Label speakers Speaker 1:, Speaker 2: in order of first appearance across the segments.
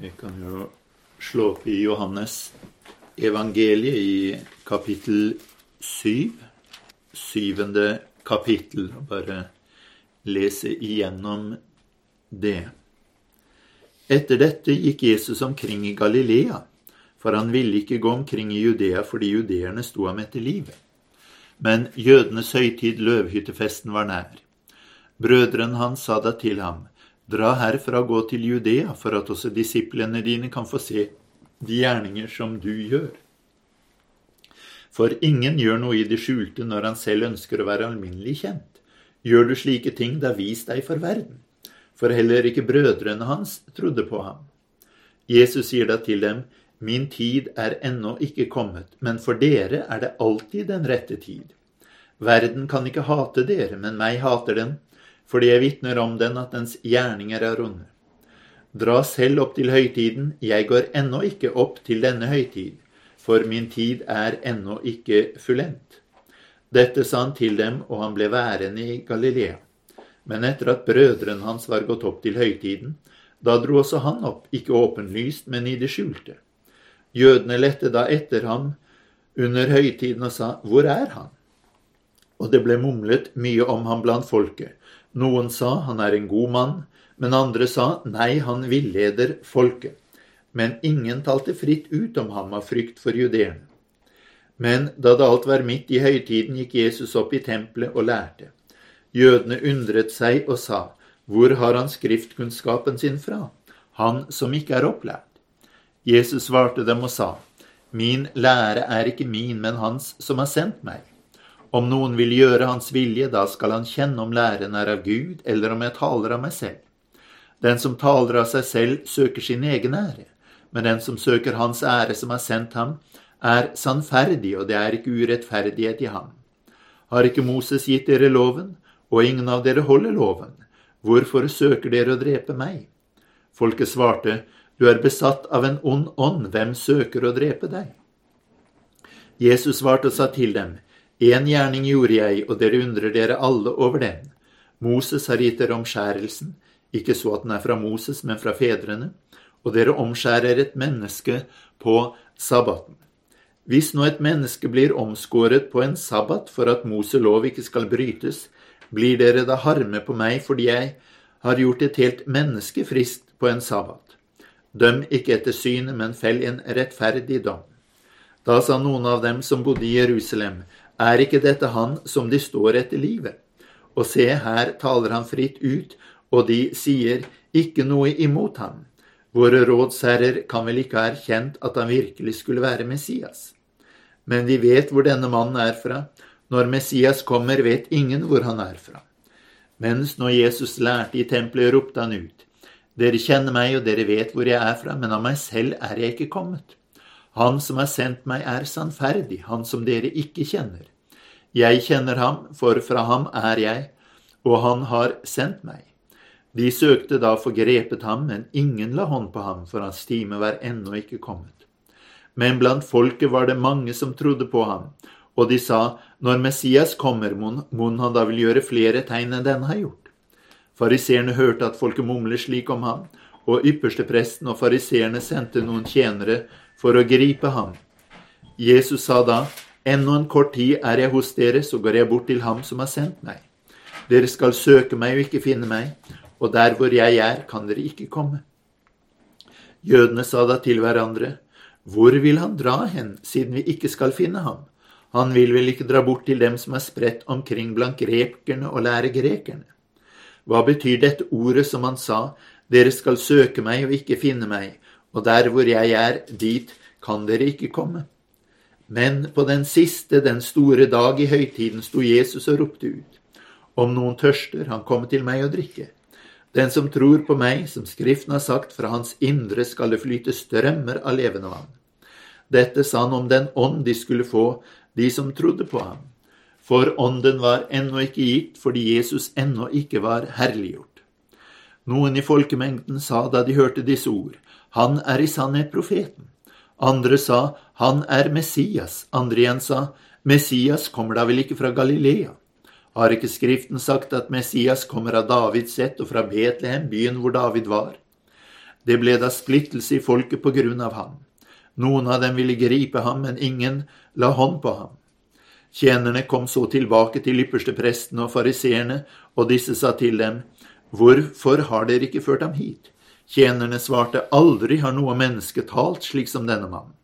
Speaker 1: Vi kan jo slå opp i Johannes evangeliet i kapittel 7. Syvende kapittel. Og bare lese igjennom det. Etter dette gikk Jesus omkring i Galilea, for han ville ikke gå omkring i Judea fordi judeerne sto ham etter livet. Men jødenes høytid, løvhyttefesten, var nær. Brødrene hans sa da til ham, Dra herfra og gå til Judea, for at også disiplene dine kan få se de gjerninger som du gjør. For ingen gjør noe i det skjulte når han selv ønsker å være alminnelig kjent. Gjør du slike ting, da vis deg for verden. For heller ikke brødrene hans trodde på ham. Jesus sier da til dem, Min tid er ennå ikke kommet, men for dere er det alltid den rette tid. Verden kan ikke hate dere, men meg hater den, fordi jeg vitner om den at dens gjerninger er onde. Dra selv opp til høytiden, jeg går ennå ikke opp til denne høytid, for min tid er ennå ikke fullendt. Dette sa han til dem, og han ble værende i Galilea. Men etter at brødrene hans var gått opp til høytiden, da dro også han opp, ikke åpenlyst, men i det skjulte. Jødene lette da etter ham under høytiden og sa, Hvor er han? Og det ble mumlet mye om ham blant folket. Noen sa han er en god mann, men andre sa nei, han villeder folket. Men ingen talte fritt ut om ham av frykt for judeerne. Men da det alt var midt i høytiden, gikk Jesus opp i tempelet og lærte. Jødene undret seg og sa, Hvor har han skriftkunnskapen sin fra, han som ikke er opplært? Jesus svarte dem og sa, Min lære er ikke min, men hans som har sendt meg. Om noen vil gjøre hans vilje, da skal han kjenne om læren er av Gud, eller om jeg taler av meg selv. Den som taler av seg selv, søker sin egen ære, men den som søker hans ære som har sendt ham, er sannferdig, og det er ikke urettferdighet i ham. Har ikke Moses gitt dere loven, og ingen av dere holder loven? Hvorfor søker dere å drepe meg? Folket svarte, Du er besatt av en ond ånd, hvem søker å drepe deg? Jesus svarte og sa til dem, Én gjerning gjorde jeg, og dere undrer dere alle over den. Moses har gitt dere omskjærelsen, ikke så at den er fra Moses, men fra fedrene, og dere omskjærer et menneske på sabbaten. Hvis nå et menneske blir omskåret på en sabbat for at Moselov ikke skal brytes, blir dere da harme på meg fordi jeg har gjort et helt menneske friskt på en sabbat. Døm ikke etter synet, men fell en rettferdig dom. Da sa noen av dem som bodde i Jerusalem, er ikke dette han som de står etter livet? Og se, her taler han fritt ut, og de sier ikke noe imot ham. Våre rådsherrer kan vel ikke ha erkjent at han virkelig skulle være Messias. Men vi vet hvor denne mannen er fra. Når Messias kommer, vet ingen hvor han er fra. Mens når Jesus lærte i tempelet, ropte han ut. Dere kjenner meg, og dere vet hvor jeg er fra, men av meg selv er jeg ikke kommet. Han som har sendt meg, er sannferdig, han som dere ikke kjenner. Jeg kjenner ham, for fra ham er jeg, og han har sendt meg. De søkte da få grepet ham, men ingen la hånd på ham, for hans time var ennå ikke kommet. Men blant folket var det mange som trodde på ham, og de sa, når Messias kommer, mon han da vil gjøre flere tegn enn denne har gjort. Fariseerne hørte at folket mumler slik om ham, og ypperstepresten og fariseerne sendte noen tjenere for å gripe ham. Jesus sa da, Ennå en kort tid er jeg hos dere, så går jeg bort til ham som har sendt meg. Dere skal søke meg og ikke finne meg, og der hvor jeg er, kan dere ikke komme. Jødene sa da til hverandre, Hvor vil han dra hen, siden vi ikke skal finne ham? Han vil vel ikke dra bort til dem som er spredt omkring blant grekerne og lære grekerne? Hva betyr dette ordet som han sa, Dere skal søke meg og ikke finne meg, og der hvor jeg er, dit kan dere ikke komme? Men på den siste, den store dag i høytiden sto Jesus og ropte ut. Om noen tørster, han kommer til meg og drikke. Den som tror på meg, som Skriften har sagt, fra hans indre skal det flyte strømmer av levende vann. Dette sa han om den ånd de skulle få, de som trodde på ham. For ånden var ennå ikke gitt fordi Jesus ennå ikke var herliggjort. Noen i folkemengden sa da de hørte disse ord, Han er i sannhet profeten. Andre sa, Han er Messias. Andre igjen sa, Messias kommer da vel ikke fra Galilea? Har ikke Skriften sagt at Messias kommer av Davids ett og fra Betlehem, byen hvor David var? Det ble da splittelse i folket på grunn av ham. Noen av dem ville gripe ham, men ingen la hånd på ham. Tjenerne kom så tilbake til ypperste prestene og fariseerne, og disse sa til dem, Hvorfor har dere ikke ført ham hit? Tjenerne svarte, Aldri har noe menneske talt slik som denne mannen.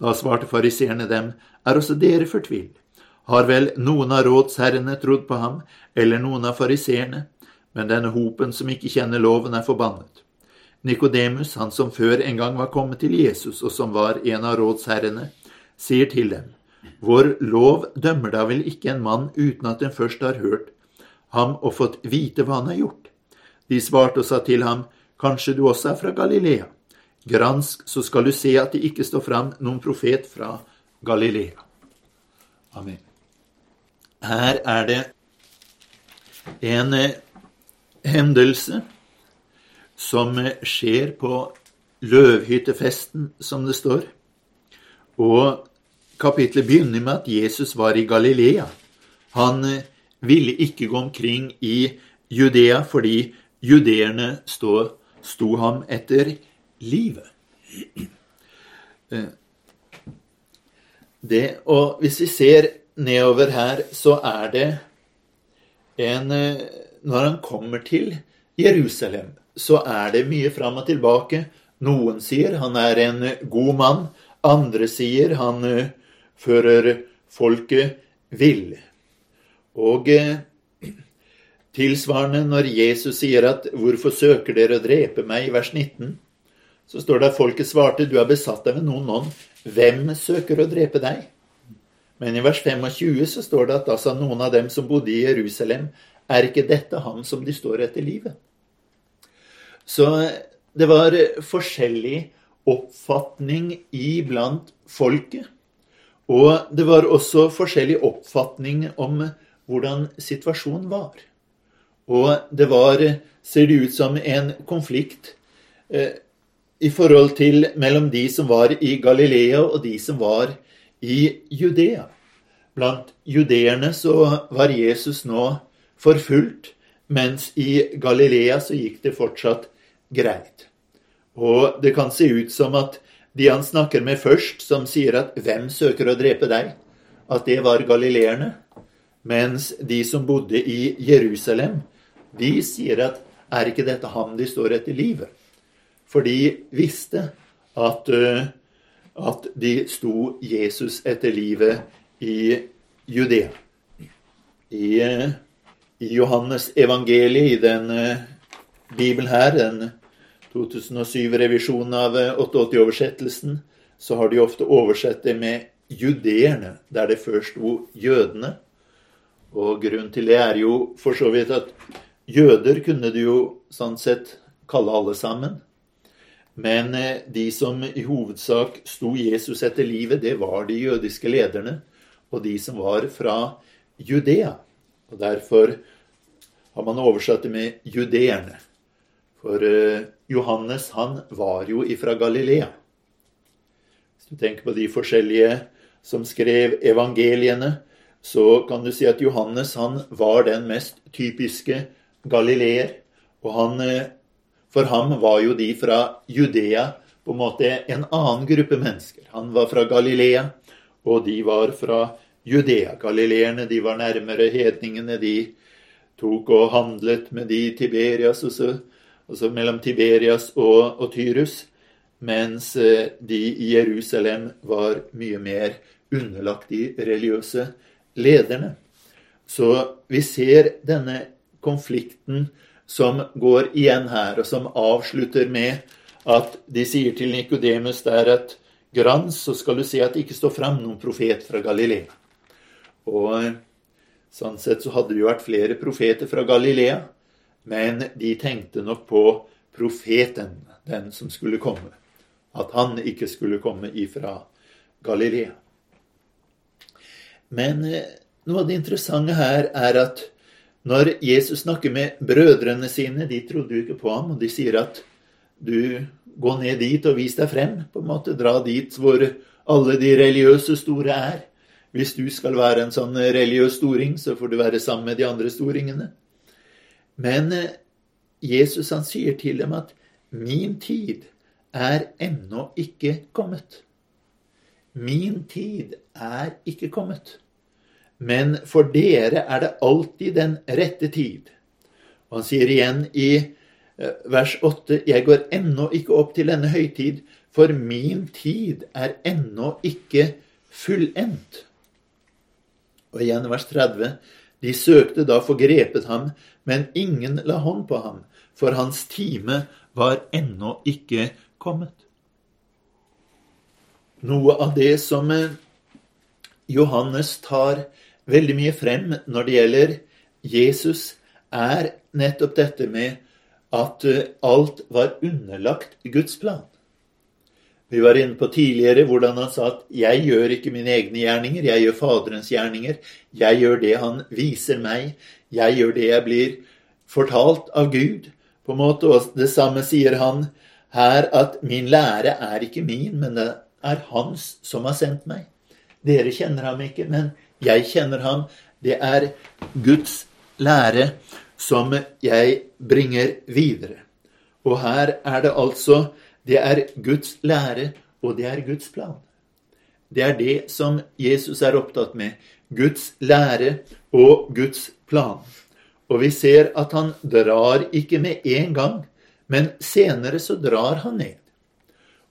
Speaker 1: Da svarte fariseerne dem, Er også dere fortvilt? Har vel noen av rådsherrene trodd på ham, eller noen av fariseerne? Men denne hopen som ikke kjenner loven, er forbannet. Nikodemus, han som før en gang var kommet til Jesus, og som var en av rådsherrene, sier til dem, Vår lov dømmer da vel ikke en mann uten at en først har hørt ham og fått vite hva han har gjort? De svarte og sa til ham, Kanskje du også er fra Galilea? Gransk, så skal du se at det ikke står fram noen profet fra Galilea. Amen. Her er det en eh, hendelse som skjer på løvhyttefesten, som det står. Og kapitlet begynner med at Jesus var i Galilea. Han eh, ville ikke gå omkring i Judea fordi judeerne sto, sto ham etter livet. Eh, det, og hvis vi ser nedover her, så er det en eh, Når han kommer til Jerusalem, så er det mye fram og tilbake. Noen sier han er en god mann. Andre sier han eh, fører folket vill. Og tilsvarende når Jesus sier at 'Hvorfor søker dere å drepe meg?' i vers 19, så står det at folket svarte 'Du er besatt av en ond ånd'. Hvem søker å drepe deg? Men i vers 25 så står det at da sa noen av dem som bodde i Jerusalem, er ikke dette han som de står etter livet? Så det var forskjellig oppfatning iblant folket. Og det var også forskjellig oppfatning om hvordan situasjonen var. Og det var, ser det ut som, en konflikt eh, i forhold til mellom de som var i Galilea, og de som var i Judea. Blant judeerne så var Jesus nå forfulgt, mens i Galilea så gikk det fortsatt greit. Og det kan se ut som at de han snakker med først, som sier at 'Hvem søker å drepe deg?', at det var galileerne. Mens de som bodde i Jerusalem, de sier at 'Er ikke dette ham de står etter livet?' For de visste at, uh, at de sto Jesus etter livet i Judea. I, uh, i Johannes evangeliet, i den uh, bibelen her, den 2007-revisjonen av 88-oversettelsen, så har de ofte oversett det med judeerne, der det før sto jødene. Og grunnen til det er jo for så vidt at jøder kunne du jo sånn sett kalle alle sammen. Men eh, de som i hovedsak sto Jesus etter livet, det var de jødiske lederne og de som var fra Judea. Og Derfor har man oversatt det med judeerne. For eh, Johannes, han var jo ifra Galilea. Hvis du tenker på de forskjellige som skrev evangeliene, så kan du si at Johannes han var den mest typiske galileer. Og han eh, for ham var jo de fra Judea på en måte en annen gruppe mennesker. Han var fra Galilea, og de var fra Judea. Galileerne de var nærmere hedningene. De tok og handlet med de Tiberias, også, også mellom Tiberias og, og Tyrus. Mens eh, de i Jerusalem var mye mer underlagt de religiøse lederne. Så vi ser denne konflikten som går igjen her, og som avslutter med at de sier til Nikodemus der at grans, så skal du se at det ikke står fram noen profet fra Galilea. Og sånn sett så hadde det jo vært flere profeter fra Galilea, men de tenkte nok på profeten, den som skulle komme. At han ikke skulle komme ifra Galilea. Men eh, noe av det interessante her er at når Jesus snakker med brødrene sine, de trodde jo ikke på ham, og de sier at du gå ned dit og vis deg frem. på en måte Dra dit hvor alle de religiøse store er. Hvis du skal være en sånn religiøs storing, så får du være sammen med de andre storingene. Men eh, Jesus han sier til dem at min tid er ennå ikke kommet. Min tid er ikke kommet. Men for dere er det alltid den rette tid. Og han sier igjen i eh, vers 8.: Jeg går ennå ikke opp til denne høytid, for min tid er ennå ikke fullendt. Og igjen vers 30. De søkte da forgrepet grepet ham, men ingen la hånd på ham, for hans time var ennå ikke kommet. Noe av det som eh, Johannes tar veldig mye frem når det gjelder Jesus, er nettopp dette med at eh, alt var underlagt Guds plan. Vi var inne på tidligere hvordan han sa at 'jeg gjør ikke mine egne gjerninger, jeg gjør Faderens gjerninger'. 'Jeg gjør det han viser meg'. 'Jeg gjør det jeg blir fortalt av Gud'. På en måte, Og det samme sier han her, at 'min lære er ikke min, men det er Hans som har sendt meg'. Dere kjenner ham ikke, men jeg kjenner ham. Det er Guds lære som jeg bringer videre. Og her er det altså det er Guds lære, og det er Guds plan. Det er det som Jesus er opptatt med. Guds lære og Guds plan. Og vi ser at han drar ikke med en gang, men senere så drar han ned.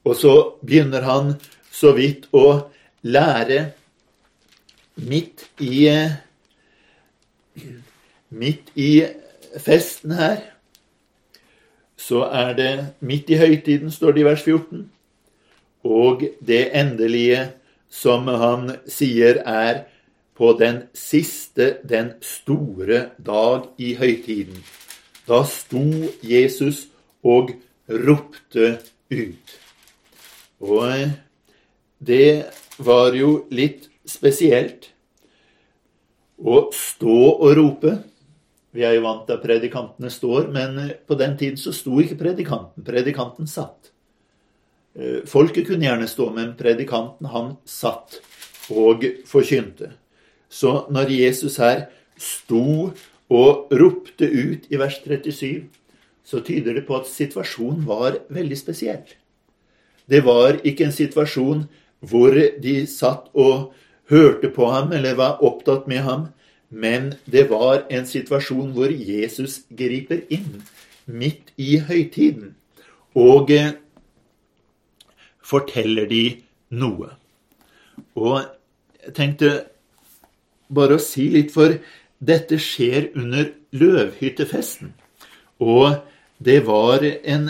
Speaker 1: Og så begynner han så vidt å lære midt i Midt i festen her så er det midt i høytiden, står det i vers 14. Og det endelige som han sier, er på den siste, den store dag i høytiden. Da sto Jesus og ropte ut. Og det var jo litt spesielt å stå og rope. Vi er jo vant til at predikantene står, men eh, på den tiden så sto ikke predikanten. Predikanten satt. Eh, folket kunne gjerne stå, men predikanten han satt og forkynte. Så når Jesus her sto og ropte ut i vers 37, så tyder det på at situasjonen var veldig spesiell. Det var ikke en situasjon hvor de satt og hørte på ham eller var opptatt med ham, men det var en situasjon hvor Jesus griper inn midt i høytiden og eh, forteller de noe. Og jeg tenkte bare å si litt, for dette skjer under løvhyttefesten. Og det var en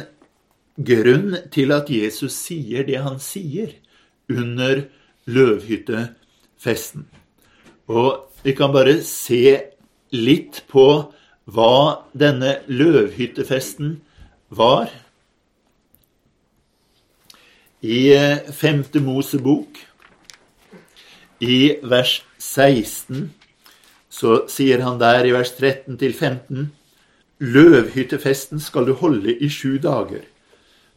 Speaker 1: grunn til at Jesus sier det han sier under løvhyttefesten. Og vi kan bare se litt på hva denne løvhyttefesten var. I eh, femte Mosebok, i vers 16, så sier han der i vers 13 til 15 Løvhyttefesten skal du holde i sju dager,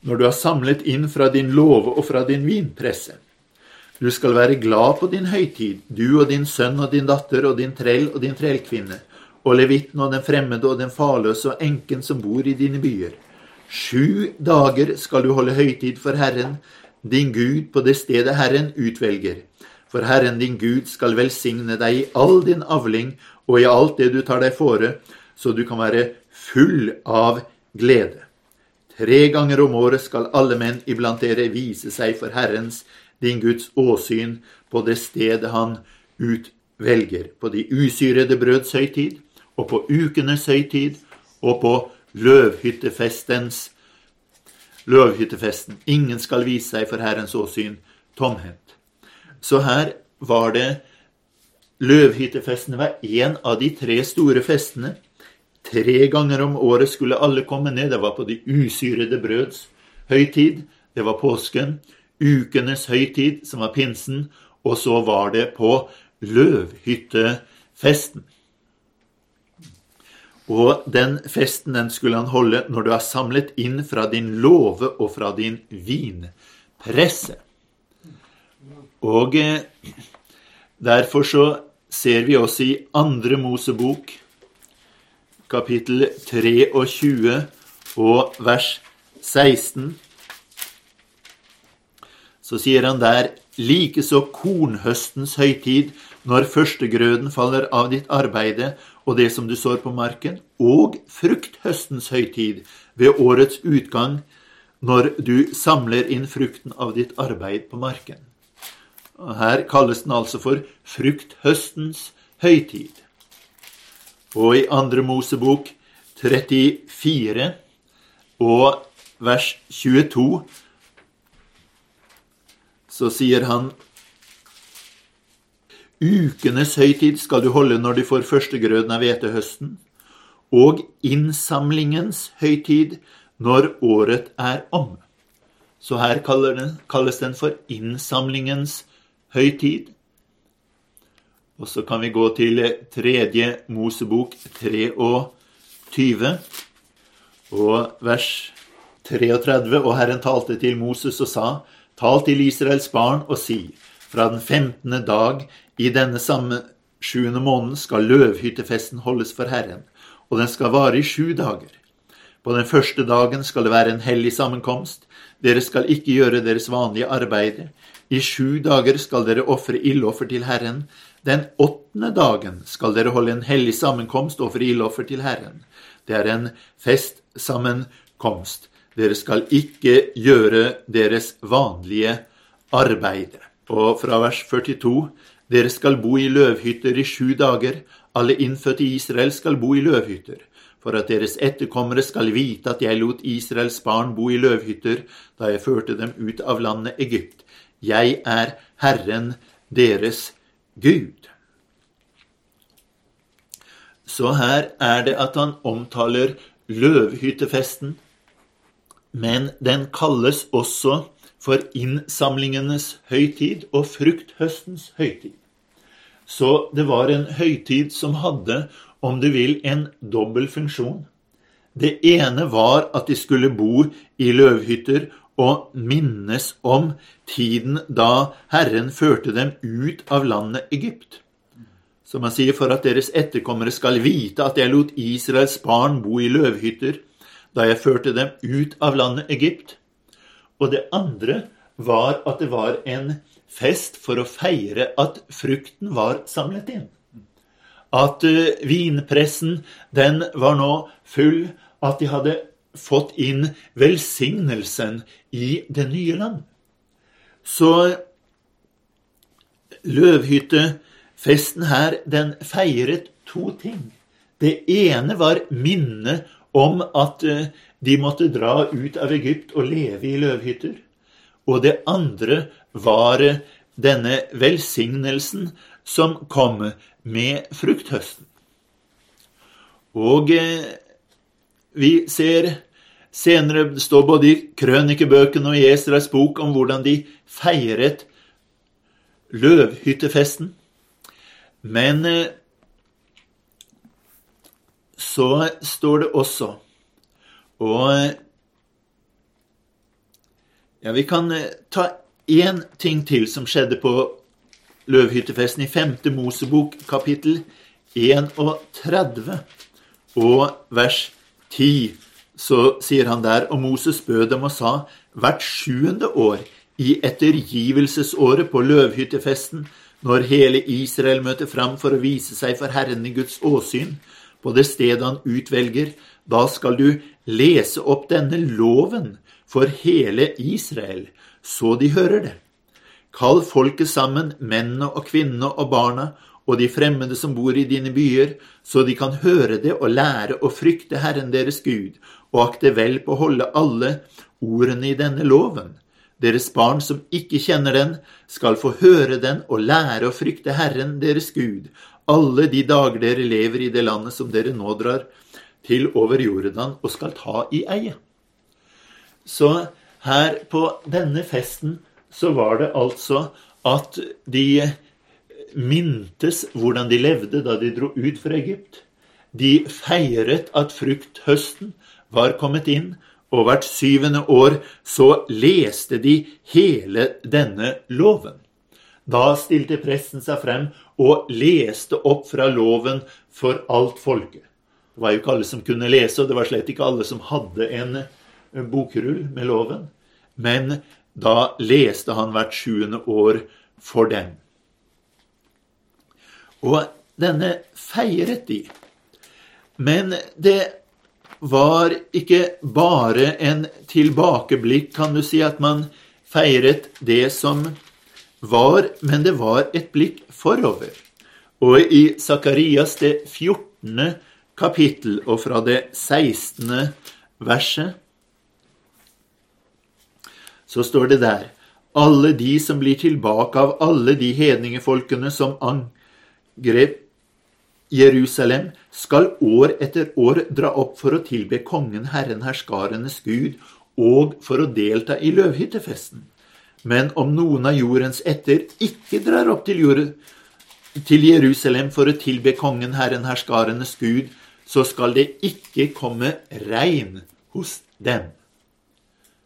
Speaker 1: når du har samlet inn fra din låve og fra din vinpresse. Du skal være glad på din høytid, du og din sønn og din datter og din trell og din trellkvinne, og levitten og den fremmede og den farløse og enken som bor i dine byer. Sju dager skal du holde høytid for Herren, din Gud, på det stedet Herren utvelger. For Herren din Gud skal velsigne deg i all din avling og i alt det du tar deg fore, så du kan være full av glede. Tre ganger om året skal alle menn iblant dere vise seg for Herrens din Guds åsyn på det stedet han utvelger, på de usyrede brøds høytid, og på ukenes høytid, og på løvhyttefestens løvhyttefesten. Ingen skal vise seg for Herrens åsyn tomhendt. Så her var det Løvhyttefestene var én av de tre store festene. Tre ganger om året skulle alle komme ned. Det var på de usyrede brøds høytid. Det var påsken ukenes høytid, som var pinsen, og så var det på løvhyttefesten. Og den festen den skulle han holde når du har samlet inn fra din låve og fra din vinpresse. Og eh, derfor så ser vi også i Andre Mosebok, kapittel 23 og vers 16 så sier han der likeså kornhøstens høytid, når førstegrøden faller av ditt arbeide og det som du sår på marken, og frukthøstens høytid ved årets utgang, når du samler inn frukten av ditt arbeid på marken. Her kalles den altså for frukthøstens høytid. Og i Andre Mosebok 34 og vers 22 så sier han Ukenes høytid skal du holde når du får førstegrøden av hvetehøsten, og innsamlingens høytid når året er om. Så her kalles den for innsamlingens høytid. Og så kan vi gå til tredje Mosebok 23 og vers 33. Og Herren talte til Moses og sa:" Tal til Israels barn og si:" Fra den femtende dag i denne samme sjuende måneden skal løvhyttefesten holdes for Herren, og den skal vare i sju dager. På den første dagen skal det være en hellig sammenkomst. Dere skal ikke gjøre deres vanlige arbeid. I sju dager skal dere ofre ildoffer til Herren. Den åttende dagen skal dere holde en hellig sammenkomst og ofre ildoffer til Herren. Det er en festsammenkomst. Dere skal ikke gjøre deres vanlige arbeid. Og fra vers 42.: Dere skal bo i løvhytter i sju dager. Alle innfødte i Israel skal bo i løvhytter. For at deres etterkommere skal vite at jeg lot Israels barn bo i løvhytter da jeg førte dem ut av landet Egypt. Jeg er Herren deres Gud. Så her er det at han omtaler løvhyttefesten, men den kalles også for innsamlingenes høytid og frukthøstens høytid. Så det var en høytid som hadde, om du vil, en dobbel funksjon. Det ene var at de skulle bo i løvhytter og minnes om tiden da Herren førte dem ut av landet Egypt. Som han sier, for at deres etterkommere skal vite at jeg lot Israels barn bo i løvhytter da jeg førte dem ut av landet Egypt. Og det andre var at det var en fest for å feire at frukten var samlet inn. At uh, vinpressen, den var nå full. At de hadde fått inn velsignelsen i det nye land. Så løvhyttefesten her, den feiret to ting. Det ene var minnet om at uh, de måtte dra ut av Egypt og leve i løvhytter. Og det andre var denne velsignelsen som kom med frukthøsten. Og eh, vi ser senere det står både i krønikebøkene og i Esras bok om hvordan de feiret løvhyttefesten. Men eh, så står det også og ja, Vi kan eh, ta én ting til som skjedde på løvhyttefesten i 5. Mosebok, kapittel 31 og vers 10. Så sier han der, og Moses bød dem og sa, hvert sjuende år i ettergivelsesåret på løvhyttefesten, når hele Israel møter fram for å vise seg for Herren i Guds åsyn, på det stedet han utvelger, da skal du lese opp denne loven for hele Israel, så de hører det. Kall folket sammen, mennene og kvinnene og barna, og de fremmede som bor i dine byer, så de kan høre det og lære å frykte Herren deres Gud, og akte vel på å holde alle ordene i denne loven. Deres barn som ikke kjenner den, skal få høre den og lære å frykte Herren deres Gud, alle de dager dere lever i det landet som dere nå drar til over Jordan og skal ta i eie. Så her på denne festen så var det altså at de mintes hvordan de levde da de dro ut fra Egypt. De feiret at frukthøsten var kommet inn, og hvert syvende år så leste de hele denne loven. Da stilte presten seg frem og leste opp fra loven for alt folket. Det var jo ikke alle som kunne lese, og det var slett ikke alle som hadde en bokrull med loven, men da leste han hvert sjuende år for dem. Og denne feiret de. Men det var ikke bare en tilbakeblikk, kan du si, at man feiret det som var, men det var et blikk forover. Og i Sakarias det 14. kapittel og fra det 16. verset så står det der alle de som blir tilbake av alle de hedningefolkene som angrep Jerusalem, skal år etter år dra opp for å tilbe kongen, Herren, herskarenes Gud, og for å delta i løvhyttefesten. Men om noen av jordens etter ikke drar opp til, jord, til Jerusalem for å tilbe kongen, Herren, herskarenes Gud, så skal det ikke komme regn hos dem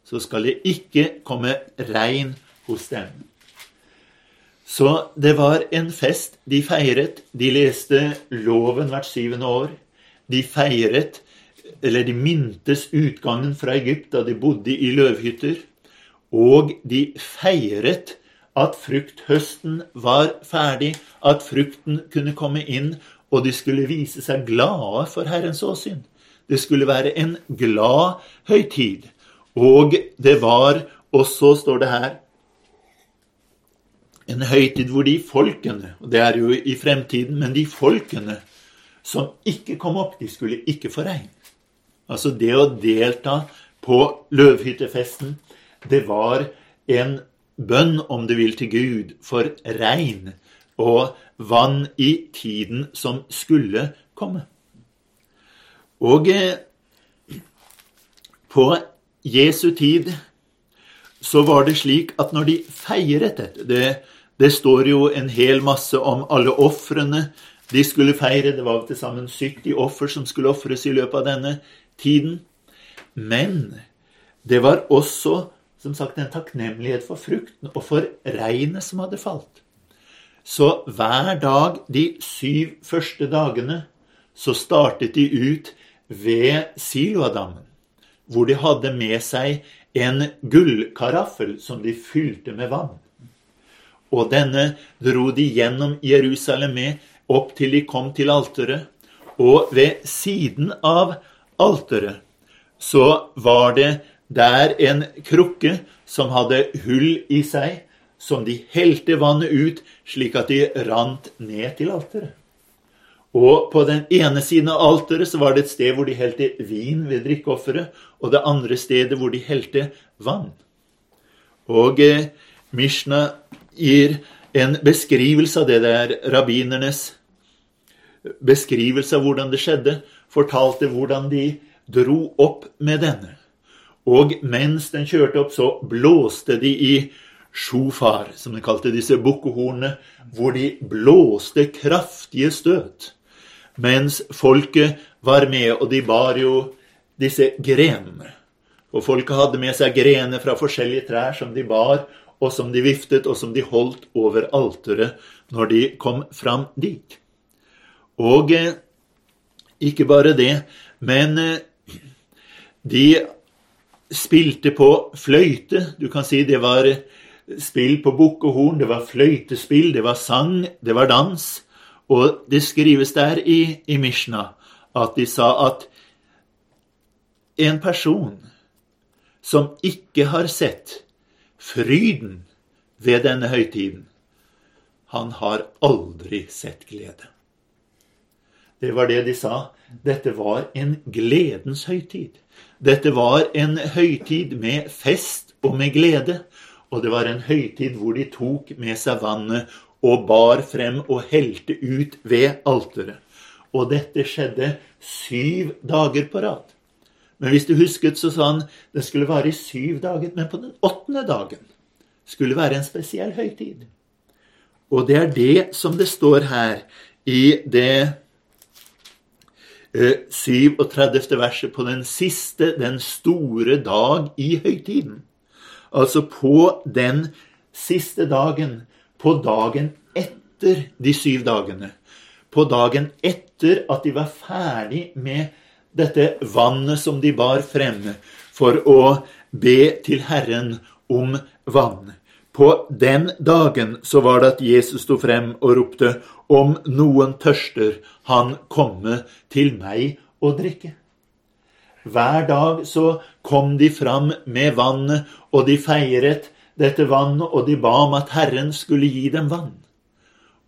Speaker 1: så skal det ikke komme regn hos dem. Så det var en fest de feiret. De leste loven hvert syvende år. De feiret, eller de mintes utgangen fra Egypt da de bodde i løvhytter. Og de feiret at frukthøsten var ferdig, at frukten kunne komme inn, og de skulle vise seg glade for Herrens åsyn. Det skulle være en glad høytid. Og det var også, står det her, en høytid hvor de folkene, og det er jo i fremtiden, men de folkene som ikke kom opp, de skulle ikke få regn. Altså det å delta på løvhyttefesten, det var en bønn, om du vil, til Gud for regn og vann i tiden som skulle komme. Og eh, på Jesu tid så var det slik at når de feiret dette det, det står jo en hel masse om alle ofrene de skulle feire. Det var til sammen 70 offer som skulle ofres i løpet av denne tiden. Men det var også som sagt en takknemlighet for frukten og for regnet som hadde falt. Så hver dag de syv første dagene så startet de ut ved Siloadammen hvor de hadde med seg en gullkaraffel som de fylte med vann. Og denne dro de gjennom Jerusalem med opp til de kom til alteret. Og ved siden av alteret så var det der en krukke som hadde hull i seg, som de helte vannet ut slik at de rant ned til alteret. Og på den ene siden av alteret så var det et sted hvor de helte vin ved drikkeofferet, og det andre stedet hvor de helte vann. Og eh, Mishna gir en beskrivelse av det der rabbinernes beskrivelse av hvordan det skjedde, fortalte hvordan de dro opp med denne. Og mens den kjørte opp, så blåste de i sjofar, som de kalte disse bukkehornene, hvor de blåste kraftige støt mens folket var med, og de bar jo disse grenene. Og folket hadde med seg grener fra forskjellige trær som de bar, og som de viftet, og som de holdt over alteret når de kom fram dit. Og eh, ikke bare det, men eh, de spilte på fløyte. Du kan si det var spill på bukkehorn, det var fløytespill, det var sang, det var dans. Og det skrives der i, i Mishna at de sa at en person som ikke har sett fryden ved denne høytiden, han har aldri sett glede. Det var det de sa. Dette var en gledens høytid. Dette var en høytid med fest og med glede. Og det var en høytid hvor de tok med seg vannet og bar frem og helte ut ved alteret. Og dette skjedde syv dager på rad. Men hvis du husket, så sa han det skulle vare i syv dager. Men på den åttende dagen skulle være en spesiell høytid. Og det er det som det står her i det 37. Eh, verset på den siste, den store dag i høytiden. Altså på den siste dagen på dagen etter de syv dagene. På dagen etter at de var ferdig med dette vannet som de bar fremme. for å be til Herren om vann. På den dagen så var det at Jesus sto frem og ropte, om noen tørster, han komme til meg og drikke. Hver dag så kom de fram med vannet, og de feiret dette vannet, og de ba om at Herren skulle gi dem vann.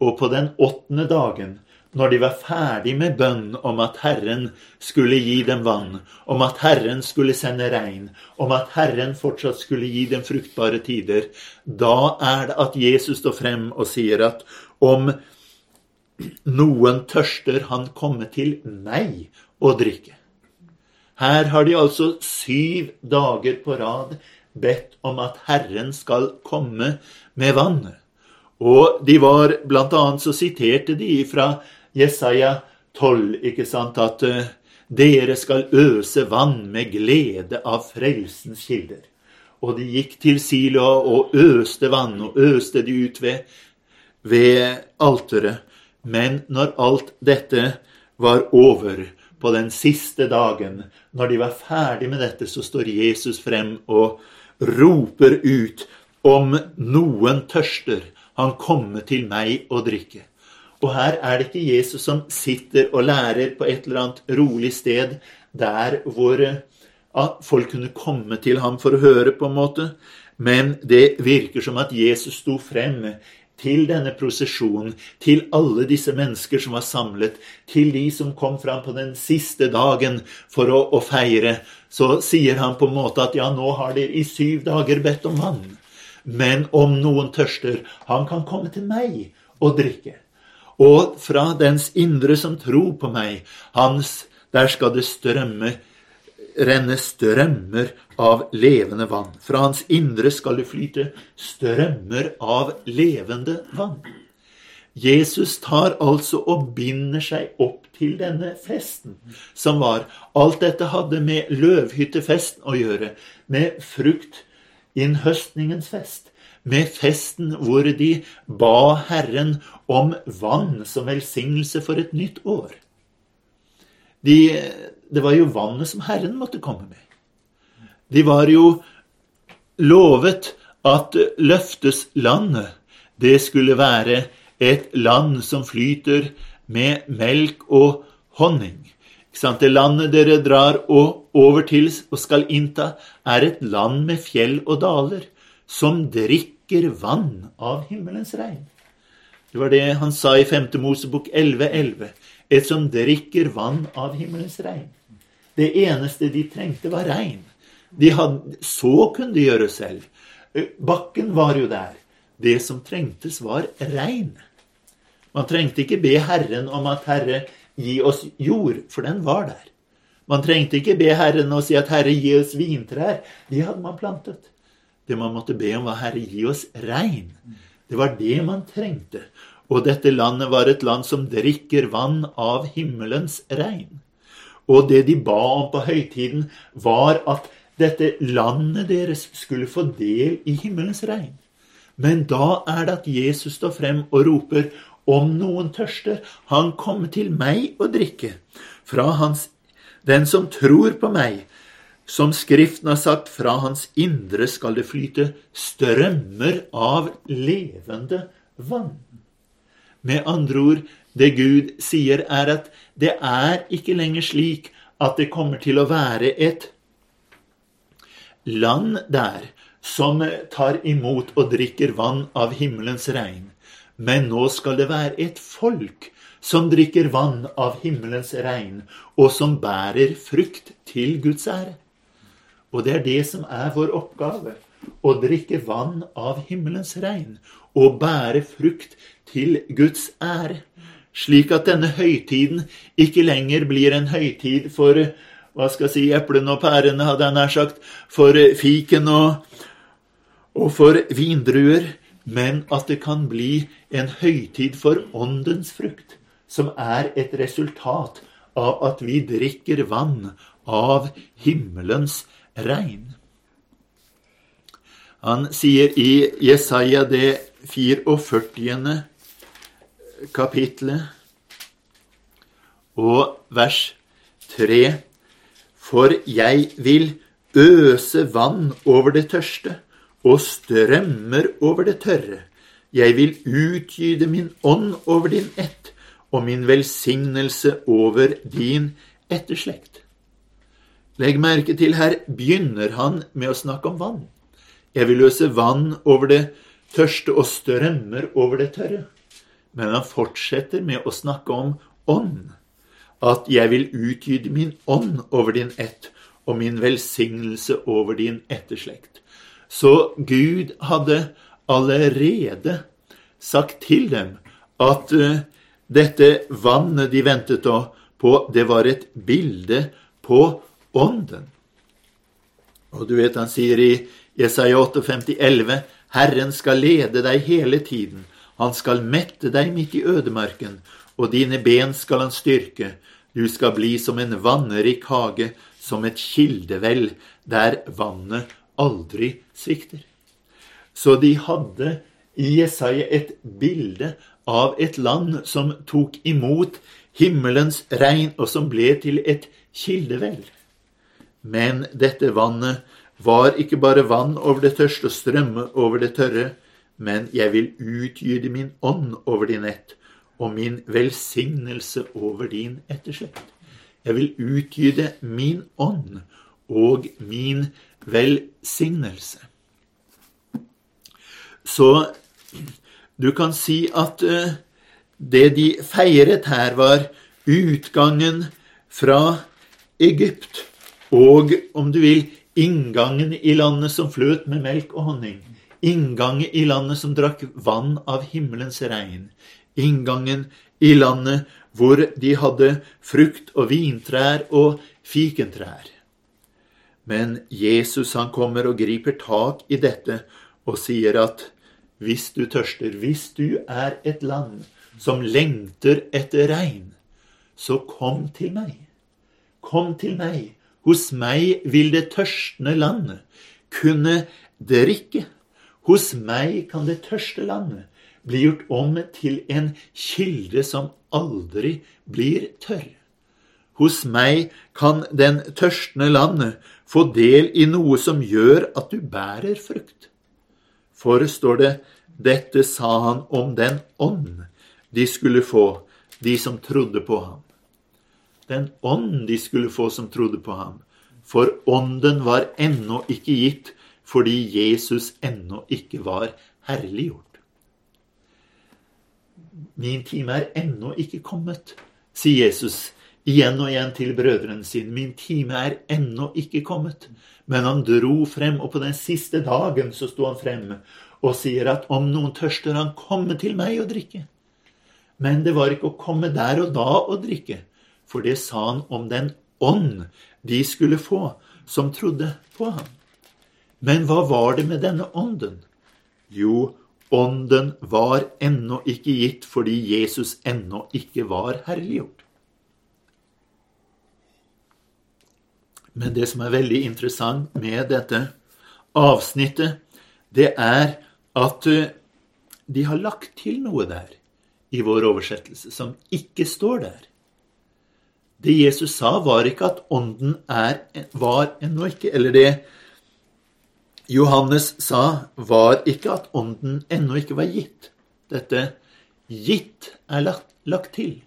Speaker 1: Og på den åttende dagen når de var ferdig med bønn om at Herren skulle gi dem vann, om at Herren skulle sende regn, om at Herren fortsatt skulle gi dem fruktbare tider, da er det at Jesus står frem og sier at om noen tørster, han komme til meg og drikke. Her har de altså syv dager på rad bedt om at Herren skal komme med vann. Og de var Blant annet så siterte de fra Jesaja 12, ikke sant, at uh, dere skal øse vann med glede av frelsens kilder. Og de gikk til Silo og øste vann, og øste de ut ved, ved alteret. Men når alt dette var over, på den siste dagen, når de var ferdig med dette, så står Jesus frem og roper ut om noen tørster, han komme til meg og drikke. Og her er det ikke Jesus som sitter og lærer på et eller annet rolig sted der hvor ja, folk kunne komme til ham for å høre, på en måte. Men det virker som at Jesus sto frem til denne prosesjonen, til alle disse mennesker som var samlet, til de som kom fram på den siste dagen for å, å feire. Så sier han på en måte at ja, nå har dere i syv dager bedt om vann. Men om noen tørster, han kan komme til meg og drikke og fra dens indre som tror på meg, hans, der skal det strømme, renne strømmer av levende vann. Fra hans indre skal det flyte strømmer av levende vann. Jesus tar altså og binder seg opp til denne festen som var. Alt dette hadde med løvhyttefesten å gjøre, med frukt, innhøstningens fest med festen hvor de ba Herren om vann som velsignelse for et nytt år. De, det var jo vannet som Herren måtte komme med. De var jo lovet at løfteslandet, det skulle være et land som flyter med melk og honning. Det landet dere drar over til og skal innta, er et land med fjell og daler som drikker vann av himmelens regn. Det var det han sa i 5. Mosebok 11.11. Et som drikker vann av himmelens regn. Det eneste de trengte, var regn. Så kunne de gjøre selv. Bakken var jo der. Det som trengtes, var regn. Man trengte ikke be Herren om at Herre, gi oss jord, for den var der. Man trengte ikke be Herren og si at Herre, gi oss vintrær. De hadde man plantet. Det man måtte be om, var Herre, gi oss regn. Det var det man trengte. Og dette landet var et land som drikker vann av himmelens regn. Og det de ba om på høytiden, var at dette landet deres skulle få del i himmelens regn. Men da er det at Jesus står frem og roper, om noen tørster, han kommer til meg og drikke. Fra hans, den som tror på meg, som Skriften har sagt, fra hans indre skal det flyte strømmer av levende vann. Med andre ord, det Gud sier, er at det er ikke lenger slik at det kommer til å være et land der som tar imot og drikker vann av himmelens regn. Men nå skal det være et folk som drikker vann av himmelens regn, og som bærer frukt til Guds ære. Og det er det som er vår oppgave. Å drikke vann av himmelens regn og bære frukt til Guds ære. Slik at denne høytiden ikke lenger blir en høytid for hva skal jeg si, eplene og pærene, hadde jeg nær sagt, for fiken og, og for vindruer, men at det kan bli en høytid for åndens frukt, som er et resultat av at vi drikker vann av himmelens regn. Han sier i Jesaja det 44. kapitlet og vers 3 For jeg vil øse vann over det tørste og strømmer over det tørre. Jeg vil utgyde min ånd over din ett og min velsignelse over din etterslekt. Legg merke til, her begynner han med å snakke om vann. Jeg vil løse vann over det tørste og strømmer over det tørre. Men han fortsetter med å snakke om ånd. At jeg vil utgyde min ånd over din ett og min velsignelse over din etterslekt. Så Gud hadde allerede sagt til dem at uh, dette vannet de ventet på, det var et bilde på ånden. Og du vet, han sier i Jesaja 58, 11, Herren skal lede deg hele tiden. Han skal mette deg midt i ødemarken, og dine ben skal han styrke. Du skal bli som en vannrik hage, som et kildevell, der vannet aldri svikter. Så de hadde i Jesaja et bilde av et land som tok imot himmelens regn, og som ble til et kildevell. Men dette vannet var ikke bare vann over det tørste og strømme over det tørre, men jeg vil utgyde min ånd over din ett og min velsignelse over din etterslekt. Jeg vil utgyde min ånd og min velsignelse. Så du kan si at uh, det de feiret her, var utgangen fra Egypt og, om du vil, inngangen i landet som fløt med melk og honning. Inngangen i landet som drakk vann av himmelens regn. Inngangen i landet hvor de hadde frukt og vintrær og fikentrær. Men Jesus han kommer og griper tak i dette og sier at hvis du tørster, hvis du er et land som lengter etter regn, så kom til meg. Kom til meg hos meg vil det tørstende landet kunne drikke. Hos meg kan det tørste landet bli gjort om til en kilde som aldri blir tørr. Hos meg kan den tørstende landet få del i noe som gjør at du bærer frukt. For, står det, dette sa han om den ånd de skulle få, de som trodde på ham den ånd de skulle få som trodde på ham. For ånden var ennå ikke gitt fordi Jesus ennå ikke var herliggjort. Min time er ennå ikke kommet, sier Jesus igjen og igjen til brødrene sine. Min time er ennå ikke kommet. Men han dro frem, og på den siste dagen så sto han frem og sier at om noen tørster, han komme til meg og drikke. Men det var ikke å komme der og da og drikke for det sa han om den ånd de skulle få, som trodde på ham. Men hva var det med denne ånden? Jo, ånden var ennå ikke gitt fordi Jesus ennå ikke var herliggjort. Men det som er veldig interessant med dette avsnittet, det er at eh, de har lagt til noe der i vår oversettelse som ikke står der. Det Jesus sa, var ikke at ånden er, var ennå ikke Eller det Johannes sa, var ikke at ånden ennå ikke var gitt. Dette gitt er lagt, lagt til.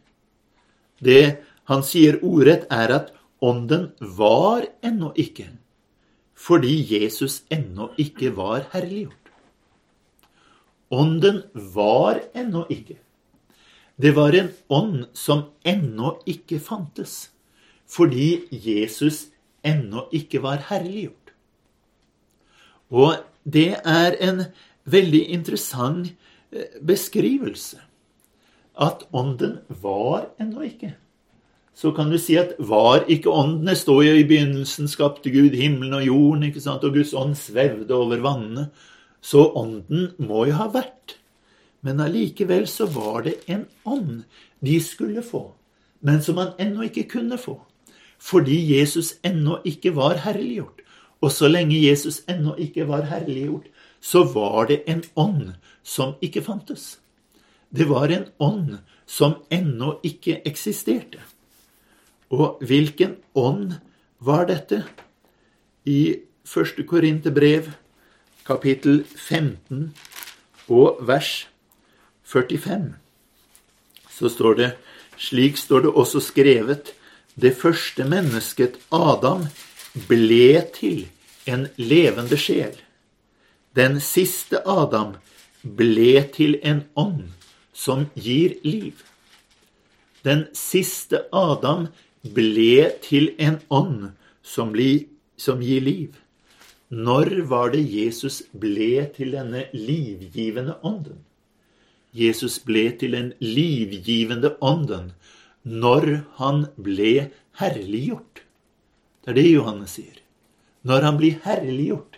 Speaker 1: Det han sier ordrett, er at ånden var ennå ikke, fordi Jesus ennå ikke var herliggjort. Ånden var ennå ikke. Det var en ånd som ennå ikke fantes, fordi Jesus ennå ikke var herliggjort. Og det er en veldig interessant eh, beskrivelse. At ånden var ennå ikke. Så kan du si at var ikke ånden Det står jo i begynnelsen skapte Gud himmelen og jorden, ikke sant? og Guds ånd svevde over vannene. Så ånden må jo ha vært men allikevel så var det en ånd de skulle få, men som han ennå ikke kunne få. Fordi Jesus ennå ikke var herliggjort. Og så lenge Jesus ennå ikke var herliggjort, så var det en ånd som ikke fantes. Det var en ånd som ennå ikke eksisterte. Og hvilken ånd var dette? i første Korinterbrev, kapittel 15 og vers 45, så står det slik står det også skrevet det første mennesket, Adam, ble til en levende sjel. Den siste Adam ble til en ånd som gir liv. Den siste Adam ble til en ånd som, bli, som gir liv. Når var det Jesus ble til denne livgivende ånden? Jesus ble til en livgivende ånden når han ble herliggjort. Det er det Johannes sier. Når han blir herliggjort.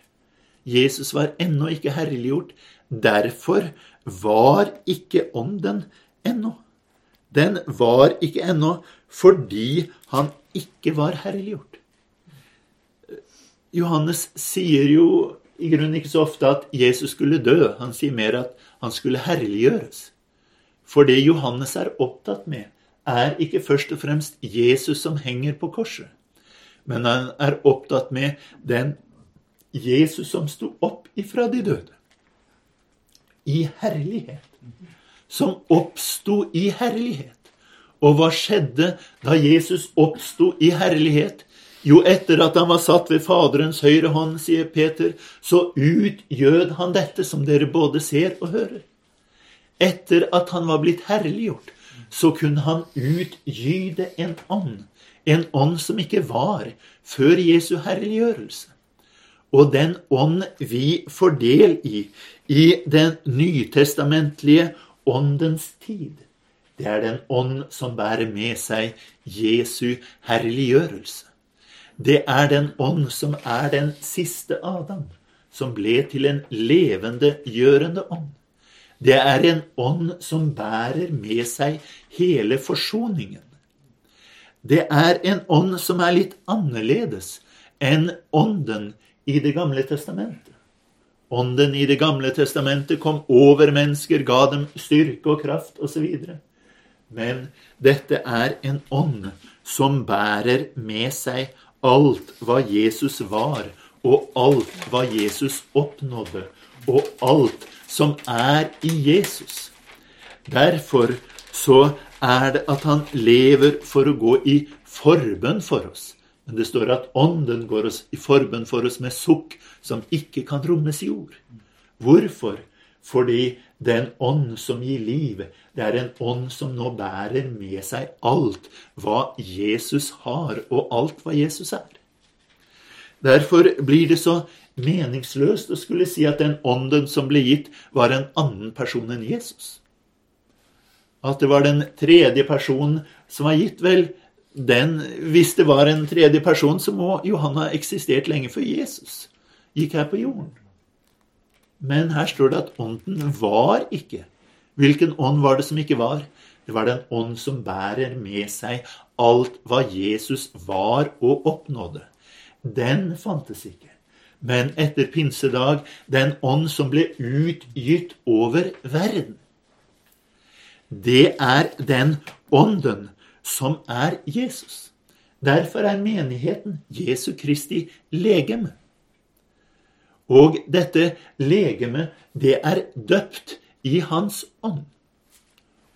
Speaker 1: Jesus var ennå ikke herliggjort. Derfor var ikke ånden ennå. Den var ikke ennå fordi han ikke var herliggjort. Johannes sier jo i grunnen ikke så ofte at Jesus skulle dø. Han sier mer at han skulle herliggjøres. For det Johannes er opptatt med, er ikke først og fremst Jesus som henger på korset, men han er opptatt med den Jesus som sto opp ifra de døde. I herlighet. Som oppsto i herlighet. Og hva skjedde da Jesus oppsto i herlighet? Jo, etter at han var satt ved Faderens høyre hånd, sier Peter, så utgjød han dette som dere både ser og hører. Etter at han var blitt herliggjort, så kunne han utgyde en ånd. En ånd som ikke var før Jesu herliggjørelse. Og den ånd vi får del i i den nytestamentlige åndens tid, det er den ånd som bærer med seg Jesu herliggjørelse. Det er den ånd som er den siste Adam, som ble til en levende, gjørende ånd. Det er en ånd som bærer med seg hele forsoningen. Det er en ånd som er litt annerledes enn ånden i Det gamle testamentet. Ånden i Det gamle testamentet kom over mennesker, ga dem styrke og kraft osv. Men dette er en ånd som bærer med seg alt hva Jesus var, og alt hva Jesus oppnådde, og alt som er i Jesus. Derfor så er det at han lever for å gå i forbønn for oss. Men det står at Ånden går oss i forbønn for oss med sukk som ikke kan rommes i ord. Hvorfor? Fordi den ånd som gir liv, det er en ånd som nå bærer med seg alt hva Jesus har, og alt hva Jesus er. Derfor blir det så meningsløst å skulle si at den ånden som ble gitt, var en annen person enn Jesus. At det var den tredje personen som var gitt. Vel, den, hvis det var en tredje person, så må jo han ha eksistert lenge før Jesus gikk her på jorden. Men her står det at ånden var ikke. Hvilken ånd var det som ikke var? Det var den ånd som bærer med seg alt hva Jesus var og oppnådde. Den fantes ikke men etter pinsedag den ånd som ble utgitt over verden. Det er den ånden som er Jesus. Derfor er menigheten Jesu Kristi legeme. Og dette legeme, det er døpt i Hans ånd.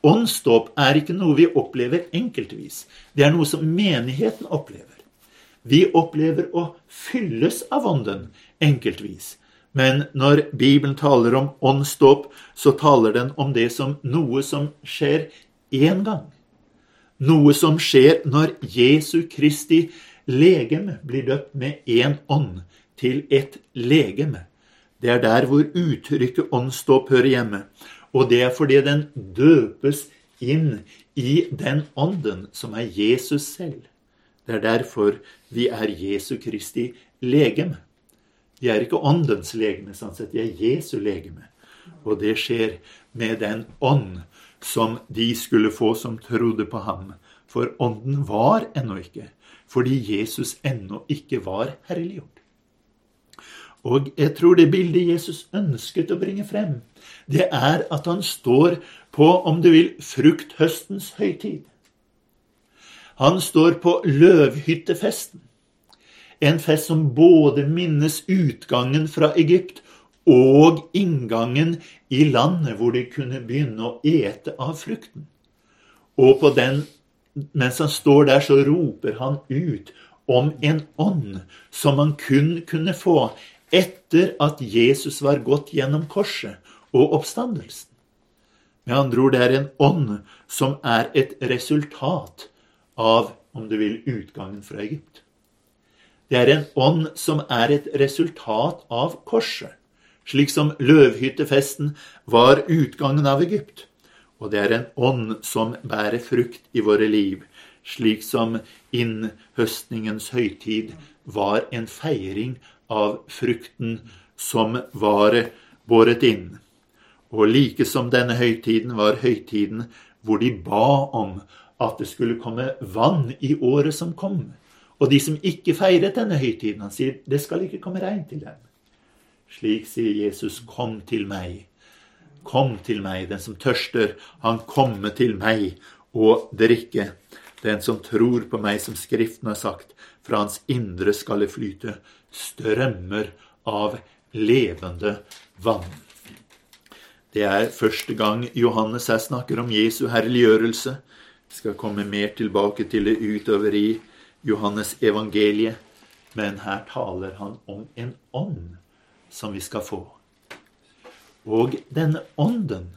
Speaker 1: Åndsdåp er ikke noe vi opplever enkeltvis. Det er noe som menigheten opplever. Vi opplever å fylles av Ånden enkeltvis. Men når Bibelen taler om åndsdåp, så taler den om det som noe som skjer én gang. Noe som skjer når Jesu Kristi legeme blir døpt med én ånd til et legeme. Det er der hvor uttrykket åndsdåp hører hjemme. Og det er fordi den døpes inn i den ånden som er Jesus selv. Det er derfor vi er Jesu Kristi legeme. De er ikke åndens legeme, sånn sett. De er Jesu legeme. Og det skjer med den ånd som de skulle få som trodde på ham. For ånden var ennå ikke, fordi Jesus ennå ikke var herliggjort. Og jeg tror det bildet Jesus ønsket å bringe frem, det er at han står på, om du vil, frukthøstens høytid. Han står på løvhyttefesten. En fest som både minnes utgangen fra Egypt og inngangen i landet, hvor de kunne begynne å ete av frukten. Og på den, mens han står der, så roper han ut om en ånd som man kun kunne få etter at Jesus var gått gjennom korset og oppstandelsen. Med andre ord, det er en ånd som er et resultat av, om du vil, utgangen fra Egypt. Det er en ånd som er et resultat av korset, slik som løvhyttefesten var utgangen av Egypt. Og det er en ånd som bærer frukt i våre liv, slik som innhøstningens høytid var en feiring av frukten som var båret inn. Og like som denne høytiden var høytiden hvor de ba om at det skulle komme vann i året som kom. Og de som ikke feiret denne høytiden, han sier det skal ikke komme regn til dem. Slik sier Jesus, kom til meg. Kom til meg, den som tørster, han komme til meg og drikke. Den som tror på meg, som Skriften har sagt, fra hans indre skal det flyte strømmer av levende vann. Det er første gang Johannes her snakker om Jesu herliggjørelse. Vi skal komme mer tilbake til det utover i Johannes evangeliet. Men her taler han om en ånd som vi skal få. Og denne ånden,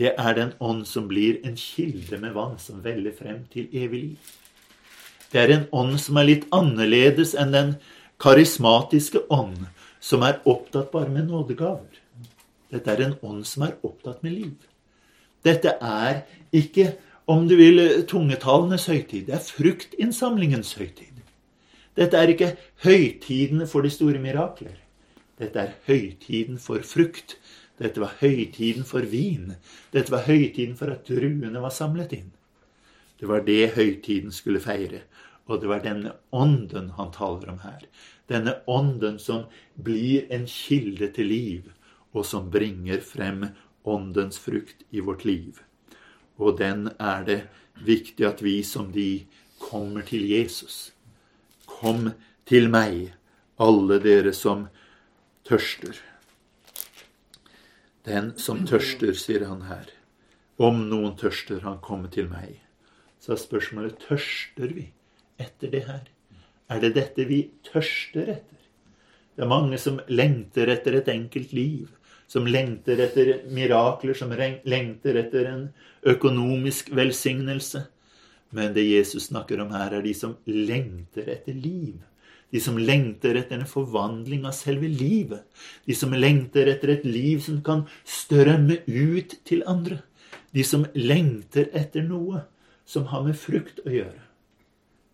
Speaker 1: det er den ånd som blir en kilde med vann som veller frem til evig liv. Det er en ånd som er litt annerledes enn den karismatiske ånd, som er opptatt bare med nådegaver. Dette er en ånd som er opptatt med liv. Dette er ikke, om du vil, tungetallenes høytid. Det er fruktinnsamlingens høytid. Dette er ikke høytidene for de store mirakler. Dette er høytiden for frukt. Dette var høytiden for vin. Dette var høytiden for at druene var samlet inn. Det var det høytiden skulle feire. Og det var denne ånden han taler om her. Denne ånden som blir en kilde til liv og som bringer frem åndens frukt i vårt liv. Og den er det viktig at vi som de kommer til Jesus. Kom til meg, alle dere som tørster. Den som tørster, sier han her. Om noen tørster, han kommer til meg. Så er spørsmålet tørster vi etter det her. Er det dette vi tørster etter? Det er mange som lengter etter et enkelt liv som lengter etter mirakler, som lengter etter en økonomisk velsignelse. Men det Jesus snakker om her, er de som lengter etter liv. De som lengter etter en forvandling av selve livet. De som lengter etter et liv som kan strømme ut til andre. De som lengter etter noe som har med frukt å gjøre.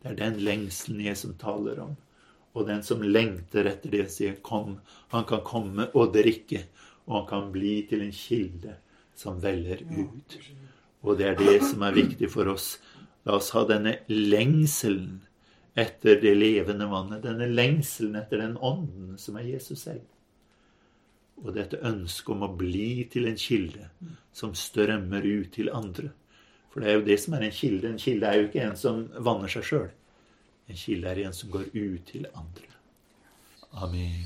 Speaker 1: Det er den lengselen Jesus taler om. Og den som lengter etter det, sier 'kom'. Han kan komme og drikke og han kan bli til en kilde som veller ut. Og det er det som er viktig for oss. La oss ha denne lengselen etter det levende vannet. Denne lengselen etter den ånden som er Jesus selv. Og dette ønsket om å bli til en kilde som strømmer ut til andre. For det er jo det som er en kilde. En kilde er jo ikke en som vanner seg sjøl. En kilde er en som går ut til andre. Amen.